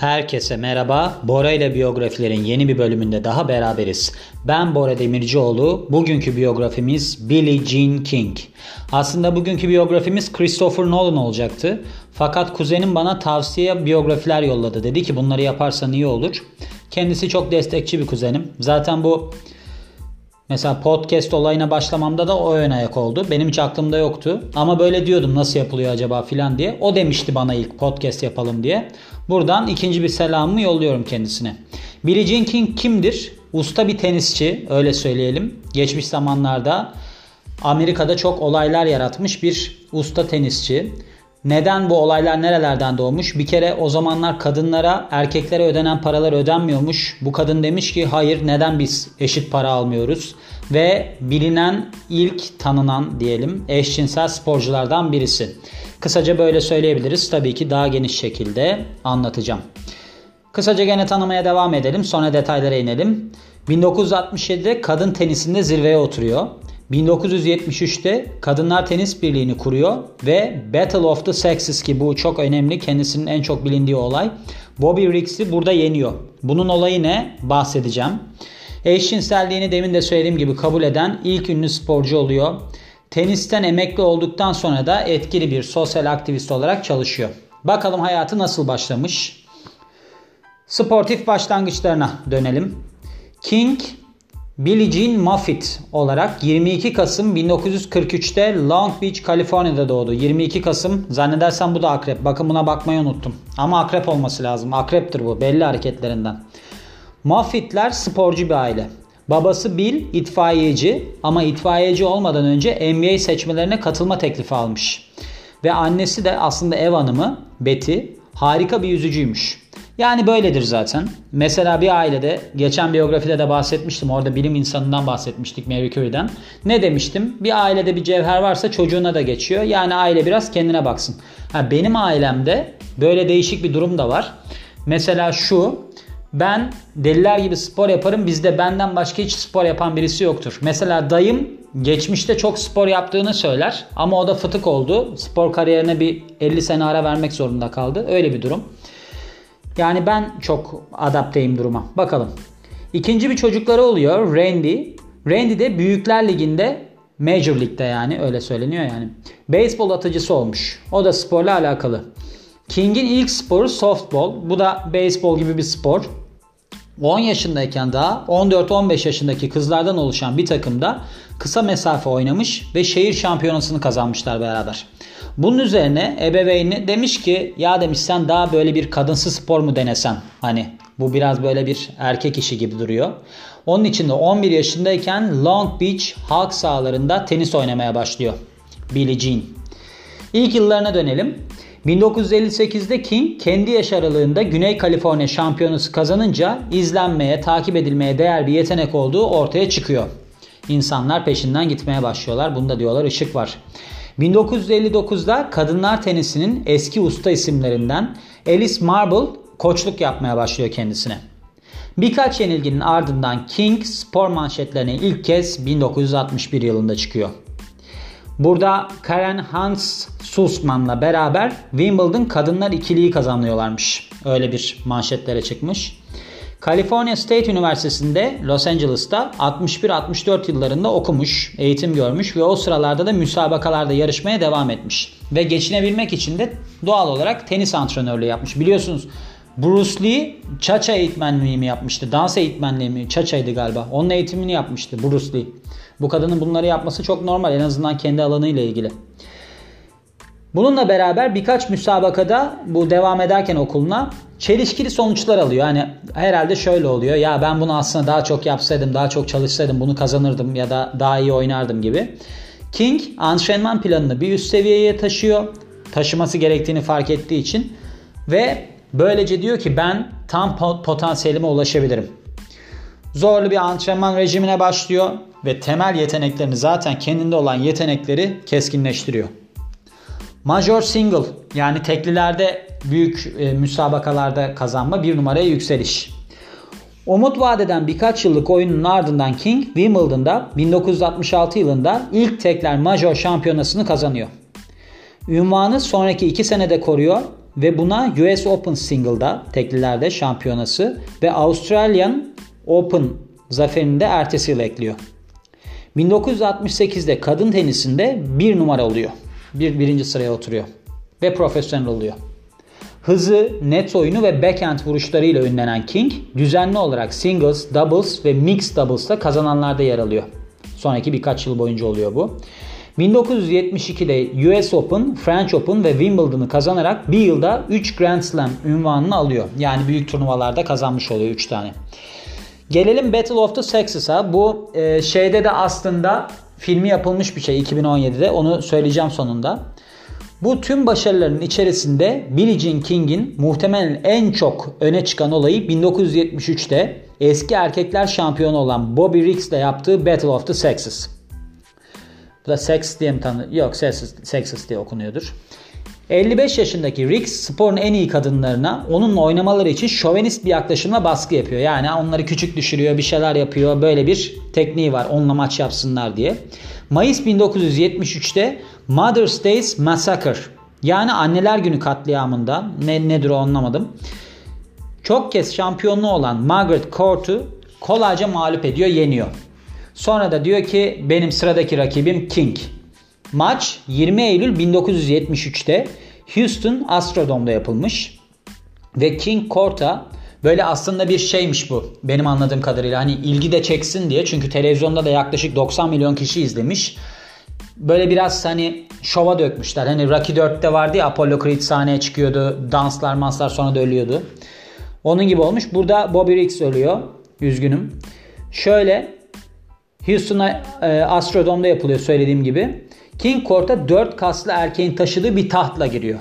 Herkese merhaba. Bora ile biyografilerin yeni bir bölümünde daha beraberiz. Ben Bora Demircioğlu. Bugünkü biyografimiz Billie Jean King. Aslında bugünkü biyografimiz Christopher Nolan olacaktı. Fakat kuzenim bana tavsiye biyografiler yolladı. Dedi ki bunları yaparsan iyi olur. Kendisi çok destekçi bir kuzenim. Zaten bu Mesela podcast olayına başlamamda da o ön ayak oldu. Benim hiç aklımda yoktu. Ama böyle diyordum nasıl yapılıyor acaba filan diye. O demişti bana ilk podcast yapalım diye. Buradan ikinci bir selamımı yolluyorum kendisine. Billie Jean King kimdir? Usta bir tenisçi öyle söyleyelim. Geçmiş zamanlarda Amerika'da çok olaylar yaratmış bir usta tenisçi. Neden bu olaylar nerelerden doğmuş? Bir kere o zamanlar kadınlara erkeklere ödenen paralar ödenmiyormuş. Bu kadın demiş ki hayır neden biz eşit para almıyoruz? Ve bilinen ilk tanınan diyelim eşcinsel sporculardan birisi. Kısaca böyle söyleyebiliriz. Tabii ki daha geniş şekilde anlatacağım. Kısaca gene tanımaya devam edelim. Sonra detaylara inelim. 1967'de kadın tenisinde zirveye oturuyor. 1973'te Kadınlar Tenis Birliği'ni kuruyor ve Battle of the Sexes ki bu çok önemli kendisinin en çok bilindiği olay. Bobby Riggs'i burada yeniyor. Bunun olayı ne? Bahsedeceğim. Eşcinselliğini demin de söylediğim gibi kabul eden ilk ünlü sporcu oluyor. Tenisten emekli olduktan sonra da etkili bir sosyal aktivist olarak çalışıyor. Bakalım hayatı nasıl başlamış? Sportif başlangıçlarına dönelim. King Billie Jean Moffitt olarak 22 Kasım 1943'te Long Beach, Kaliforniya'da doğdu. 22 Kasım zannedersem bu da akrep. Bakın buna bakmayı unuttum. Ama akrep olması lazım. Akreptir bu belli hareketlerinden. Moffittler sporcu bir aile. Babası Bill itfaiyeci ama itfaiyeci olmadan önce NBA seçmelerine katılma teklifi almış. Ve annesi de aslında ev hanımı Betty harika bir yüzücüymüş. Yani böyledir zaten. Mesela bir ailede geçen biyografide de bahsetmiştim. Orada bilim insanından bahsetmiştik Mary Curie'den. Ne demiştim? Bir ailede bir cevher varsa çocuğuna da geçiyor. Yani aile biraz kendine baksın. Ha, benim ailemde böyle değişik bir durum da var. Mesela şu ben deliler gibi spor yaparım. Bizde benden başka hiç spor yapan birisi yoktur. Mesela dayım geçmişte çok spor yaptığını söyler. Ama o da fıtık oldu. Spor kariyerine bir 50 sene ara vermek zorunda kaldı. Öyle bir durum. Yani ben çok adapteyim duruma. Bakalım. İkinci bir çocukları oluyor. Randy. Randy de Büyükler Ligi'nde Major League'de yani öyle söyleniyor yani. Beyzbol atıcısı olmuş. O da sporla alakalı. King'in ilk sporu softball. Bu da beyzbol gibi bir spor. 10 yaşındayken daha 14-15 yaşındaki kızlardan oluşan bir takımda kısa mesafe oynamış ve şehir şampiyonasını kazanmışlar beraber. Bunun üzerine ebeveyni demiş ki ya demiş sen daha böyle bir kadınsı spor mu denesen? Hani bu biraz böyle bir erkek işi gibi duruyor. Onun için de 11 yaşındayken Long Beach halk sahalarında tenis oynamaya başlıyor. Billie Jean. İlk yıllarına dönelim. 1958'de King kendi yaş aralığında Güney Kaliforniya şampiyonası kazanınca izlenmeye, takip edilmeye değer bir yetenek olduğu ortaya çıkıyor. İnsanlar peşinden gitmeye başlıyorlar. Bunda diyorlar ışık var. 1959'da kadınlar tenisinin eski usta isimlerinden Alice Marble koçluk yapmaya başlıyor kendisine. Birkaç yenilginin ardından King spor manşetlerine ilk kez 1961 yılında çıkıyor. Burada Karen Hans Sussman'la beraber Wimbledon kadınlar ikiliyi kazanıyorlarmış. Öyle bir manşetlere çıkmış. California State Üniversitesi'nde Los Angeles'ta 61-64 yıllarında okumuş, eğitim görmüş ve o sıralarda da müsabakalarda yarışmaya devam etmiş. Ve geçinebilmek için de doğal olarak tenis antrenörlüğü yapmış. Biliyorsunuz Bruce Lee Cha-Cha eğitmenliği mi yapmıştı? Dans eğitmenliği mi? Cha-Cha'ydı galiba. Onun eğitimini yapmıştı Bruce Lee. Bu kadının bunları yapması çok normal en azından kendi alanıyla ilgili. Bununla beraber birkaç müsabakada bu devam ederken okuluna çelişkili sonuçlar alıyor. Yani herhalde şöyle oluyor. Ya ben bunu aslında daha çok yapsaydım, daha çok çalışsaydım bunu kazanırdım ya da daha iyi oynardım gibi. King antrenman planını bir üst seviyeye taşıyor. Taşıması gerektiğini fark ettiği için ve böylece diyor ki ben tam potansiyelime ulaşabilirim. Zorlu bir antrenman rejimine başlıyor ve temel yeteneklerini zaten kendinde olan yetenekleri keskinleştiriyor. Major single yani teklilerde büyük e, müsabakalarda kazanma bir numaraya yükseliş. Umut vadeden birkaç yıllık oyunun ardından King Wimbledon'da 1966 yılında ilk tekler major şampiyonasını kazanıyor. Ünvanı sonraki iki senede koruyor ve buna US Open Single'da teklilerde şampiyonası ve Australian Open zaferini de ertesi yıl ekliyor. 1968'de kadın tenisinde bir numara oluyor. Bir birinci sıraya oturuyor ve profesyonel oluyor. Hızı, net oyunu ve backhand vuruşlarıyla ünlenen King düzenli olarak singles, doubles ve mixed doubles'ta kazananlarda yer alıyor. Sonraki birkaç yıl boyunca oluyor bu. 1972'de US Open, French Open ve Wimbledon'ı kazanarak bir yılda 3 Grand Slam ünvanını alıyor. Yani büyük turnuvalarda kazanmış oluyor 3 tane. Gelelim Battle of the Sexes'a. Bu e, şeyde de aslında filmi yapılmış bir şey 2017'de. Onu söyleyeceğim sonunda. Bu tüm başarıların içerisinde Billie Jean King'in muhtemelen en çok öne çıkan olayı 1973'te eski erkekler şampiyonu olan Bobby Riggs ile yaptığı Battle of the Sexes. Bu da Sex diye mi tanı? Yok Sexes, Sexes diye okunuyordur. 55 yaşındaki Riggs sporun en iyi kadınlarına onunla oynamaları için şovenist bir yaklaşımla baskı yapıyor. Yani onları küçük düşürüyor, bir şeyler yapıyor. Böyle bir tekniği var onunla maç yapsınlar diye. Mayıs 1973'te Mother's Day Massacre yani Anneler Günü katliamında ne nedir o anlamadım. Çok kez şampiyonluğu olan Margaret Court'u kolayca mağlup ediyor, yeniyor. Sonra da diyor ki benim sıradaki rakibim King. Maç 20 Eylül 1973'te Houston Astrodome'da yapılmış. Ve King Court'a böyle aslında bir şeymiş bu benim anladığım kadarıyla. Hani ilgi de çeksin diye çünkü televizyonda da yaklaşık 90 milyon kişi izlemiş. Böyle biraz hani şova dökmüşler. Hani Rocky 4'te vardı ya Apollo Creed sahneye çıkıyordu. Danslar manslar sonra da ölüyordu. Onun gibi olmuş. Burada Bobby Riggs ölüyor. Üzgünüm. Şöyle Houston'a e, Astrodome'da yapılıyor söylediğim gibi. King Court'a 4 kaslı erkeğin taşıdığı bir tahtla giriyor.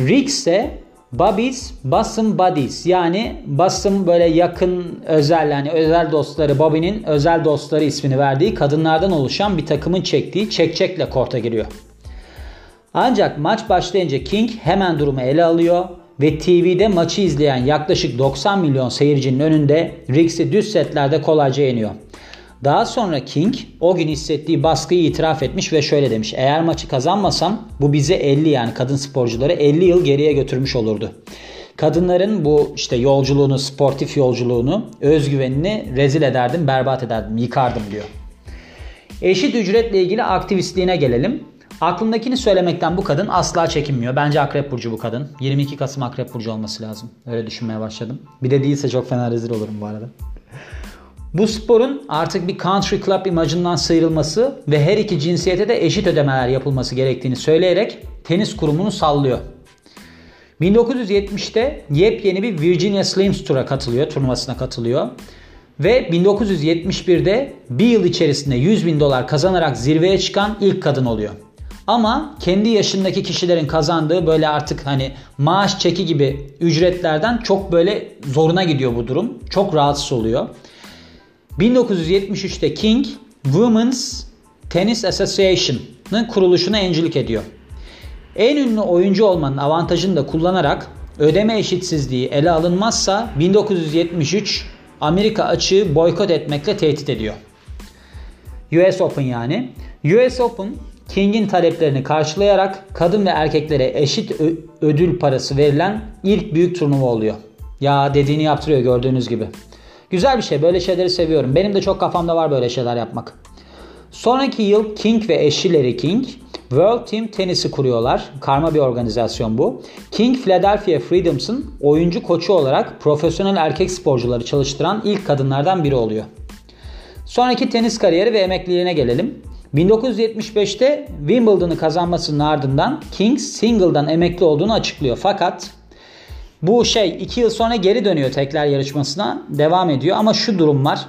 Riggs ise Bobby's Bosom Buddies yani Bosom böyle yakın özel yani özel dostları Bobby'nin özel dostları ismini verdiği kadınlardan oluşan bir takımın çektiği çekçekle korta giriyor. Ancak maç başlayınca King hemen durumu ele alıyor ve TV'de maçı izleyen yaklaşık 90 milyon seyircinin önünde Riggs'i düz setlerde kolayca yeniyor. Daha sonra King o gün hissettiği baskıyı itiraf etmiş ve şöyle demiş. Eğer maçı kazanmasam bu bize 50 yani kadın sporcuları 50 yıl geriye götürmüş olurdu. Kadınların bu işte yolculuğunu, sportif yolculuğunu, özgüvenini rezil ederdim, berbat ederdim, yıkardım diyor. Eşit ücretle ilgili aktivistliğine gelelim. Aklındakini söylemekten bu kadın asla çekinmiyor. Bence Akrep Burcu bu kadın. 22 Kasım Akrep Burcu olması lazım. Öyle düşünmeye başladım. Bir de değilse çok fena rezil olurum bu arada. Bu sporun artık bir country club imajından sıyrılması ve her iki cinsiyete de eşit ödemeler yapılması gerektiğini söyleyerek tenis kurumunu sallıyor. 1970'te yepyeni bir Virginia Slims Tour'a katılıyor, turnuvasına katılıyor. Ve 1971'de bir yıl içerisinde 100 bin dolar kazanarak zirveye çıkan ilk kadın oluyor. Ama kendi yaşındaki kişilerin kazandığı böyle artık hani maaş çeki gibi ücretlerden çok böyle zoruna gidiyor bu durum. Çok rahatsız oluyor. 1973'te King Women's Tennis Association'ın kuruluşuna öncülük ediyor. En ünlü oyuncu olmanın avantajını da kullanarak ödeme eşitsizliği ele alınmazsa 1973 Amerika açığı boykot etmekle tehdit ediyor. US Open yani. US Open King'in taleplerini karşılayarak kadın ve erkeklere eşit ödül parası verilen ilk büyük turnuva oluyor. Ya dediğini yaptırıyor gördüğünüz gibi. Güzel bir şey. Böyle şeyleri seviyorum. Benim de çok kafamda var böyle şeyler yapmak. Sonraki yıl King ve eşi Larry King World Team Tennis'i kuruyorlar. Karma bir organizasyon bu. King Philadelphia Freedoms'ın oyuncu koçu olarak profesyonel erkek sporcuları çalıştıran ilk kadınlardan biri oluyor. Sonraki tenis kariyeri ve emekliliğine gelelim. 1975'te Wimbledon'ı kazanmasının ardından King single'dan emekli olduğunu açıklıyor. Fakat bu şey 2 yıl sonra geri dönüyor tekrar yarışmasına. Devam ediyor ama şu durum var.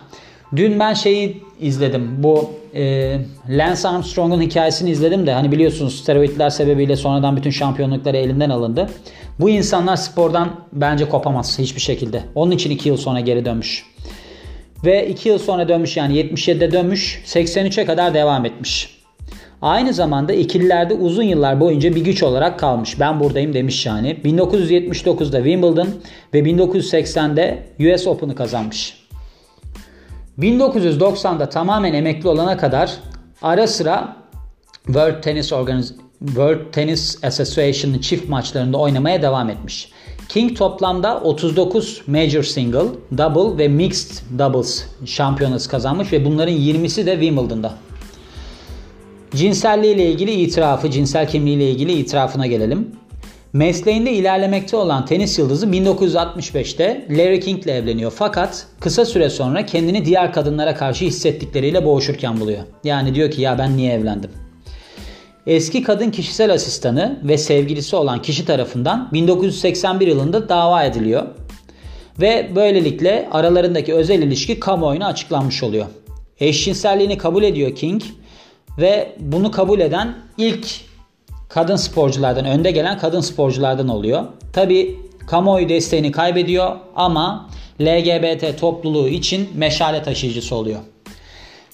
Dün ben şeyi izledim. Bu e, Lance Armstrong'un hikayesini izledim de hani biliyorsunuz steroidler sebebiyle sonradan bütün şampiyonlukları elinden alındı. Bu insanlar spordan bence kopamaz hiçbir şekilde. Onun için 2 yıl sonra geri dönmüş. Ve 2 yıl sonra dönmüş yani 77'de dönmüş 83'e kadar devam etmiş. Aynı zamanda ikililerde uzun yıllar boyunca bir güç olarak kalmış. Ben buradayım demiş yani. 1979'da Wimbledon ve 1980'de US Open'ı kazanmış. 1990'da tamamen emekli olana kadar ara sıra World Tennis Organiz World Tennis Association'ın çift maçlarında oynamaya devam etmiş. King toplamda 39 Major Single, Double ve Mixed Doubles şampiyonası kazanmış ve bunların 20'si de Wimbledon'da. Cinselliği ile ilgili itirafı, cinsel kimliği ile ilgili itirafına gelelim. Mesleğinde ilerlemekte olan tenis yıldızı 1965'te Larry King ile evleniyor. Fakat kısa süre sonra kendini diğer kadınlara karşı hissettikleriyle boğuşurken buluyor. Yani diyor ki ya ben niye evlendim? Eski kadın kişisel asistanı ve sevgilisi olan kişi tarafından 1981 yılında dava ediliyor. Ve böylelikle aralarındaki özel ilişki kamuoyuna açıklanmış oluyor. Eşcinselliğini kabul ediyor King ve bunu kabul eden ilk kadın sporculardan, önde gelen kadın sporculardan oluyor. Tabi kamuoyu desteğini kaybediyor ama LGBT topluluğu için meşale taşıyıcısı oluyor.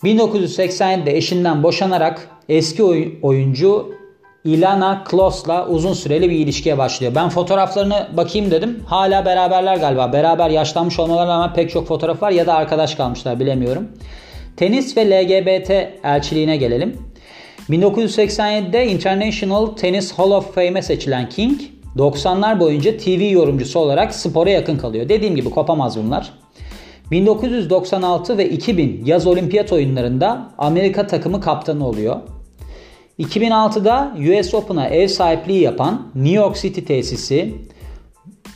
1987'de eşinden boşanarak eski oyuncu Ilana Klos'la uzun süreli bir ilişkiye başlıyor. Ben fotoğraflarını bakayım dedim. Hala beraberler galiba. Beraber yaşlanmış olmalarına rağmen pek çok fotoğraf var ya da arkadaş kalmışlar bilemiyorum. Tenis ve LGBT elçiliğine gelelim. 1987'de International Tennis Hall of Fame'e seçilen King 90'lar boyunca TV yorumcusu olarak spora yakın kalıyor. Dediğim gibi kopamaz bunlar. 1996 ve 2000 yaz olimpiyat oyunlarında Amerika takımı kaptanı oluyor. 2006'da US Open'a ev sahipliği yapan New York City tesisi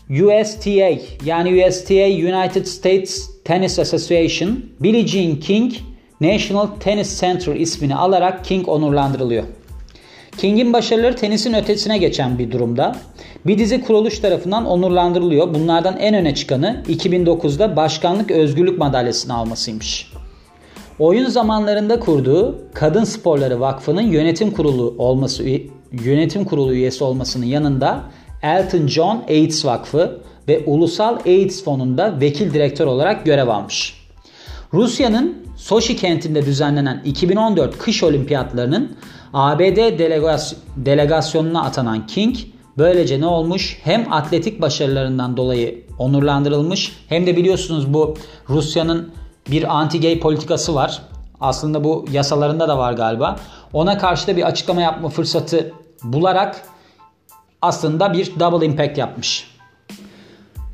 USTA yani USTA United States Tennis Association Billie Jean King National Tennis Center ismini alarak King onurlandırılıyor. King'in başarıları tenisin ötesine geçen bir durumda. Bir dizi kuruluş tarafından onurlandırılıyor. Bunlardan en öne çıkanı 2009'da Başkanlık Özgürlük Madalyası'nı almasıymış. Oyun zamanlarında kurduğu Kadın Sporları Vakfı'nın yönetim kurulu olması yönetim kurulu üyesi olmasının yanında Elton John AIDS Vakfı ve Ulusal AIDS Fonu'nda vekil direktör olarak görev almış. Rusya'nın Sochi kentinde düzenlenen 2014 kış olimpiyatlarının ABD delegasyonuna atanan King böylece ne olmuş? Hem atletik başarılarından dolayı onurlandırılmış hem de biliyorsunuz bu Rusya'nın bir anti-gay politikası var. Aslında bu yasalarında da var galiba. Ona karşı da bir açıklama yapma fırsatı bularak aslında bir double impact yapmış.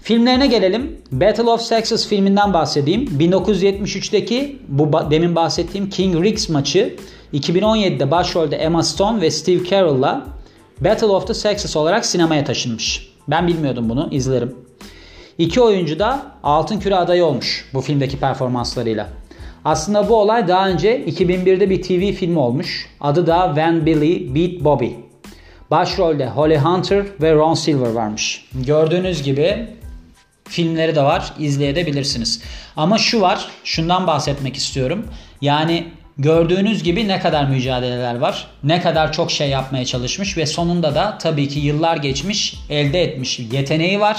Filmlerine gelelim. Battle of Sexes filminden bahsedeyim. 1973'teki bu demin bahsettiğim King Riggs maçı 2017'de başrolde Emma Stone ve Steve Carell'la Battle of the Sexes olarak sinemaya taşınmış. Ben bilmiyordum bunu, izlerim. İki oyuncu da Altın Küre adayı olmuş bu filmdeki performanslarıyla. Aslında bu olay daha önce 2001'de bir TV filmi olmuş. Adı da When Billy Beat Bobby. Başrolde Holly Hunter ve Ron Silver varmış. Gördüğünüz gibi filmleri de var. izleyebilirsiniz. Ama şu var. Şundan bahsetmek istiyorum. Yani gördüğünüz gibi ne kadar mücadeleler var. Ne kadar çok şey yapmaya çalışmış ve sonunda da tabii ki yıllar geçmiş, elde etmiş yeteneği var.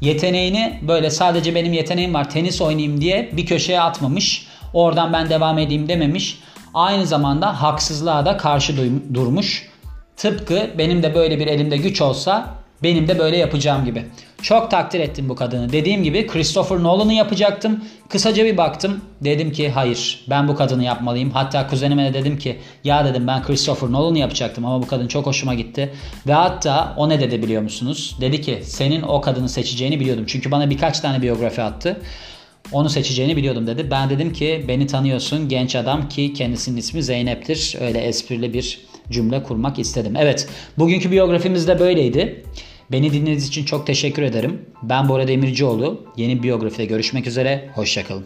Yeteneğini böyle sadece benim yeteneğim var tenis oynayayım diye bir köşeye atmamış. Oradan ben devam edeyim dememiş. Aynı zamanda haksızlığa da karşı durmuş. Tıpkı benim de böyle bir elimde güç olsa benim de böyle yapacağım gibi. Çok takdir ettim bu kadını. Dediğim gibi Christopher Nolan'ı yapacaktım. Kısaca bir baktım. Dedim ki hayır ben bu kadını yapmalıyım. Hatta kuzenime de dedim ki ya dedim ben Christopher Nolan'ı yapacaktım ama bu kadın çok hoşuma gitti. Ve hatta o ne dedi biliyor musunuz? Dedi ki senin o kadını seçeceğini biliyordum. Çünkü bana birkaç tane biyografi attı. Onu seçeceğini biliyordum dedi. Ben dedim ki beni tanıyorsun genç adam ki kendisinin ismi Zeynep'tir. Öyle esprili bir cümle kurmak istedim. Evet bugünkü biyografimiz de böyleydi. Beni dinlediğiniz için çok teşekkür ederim. Ben Bora Demircioğlu. Yeni biyografide görüşmek üzere. Hoşçakalın.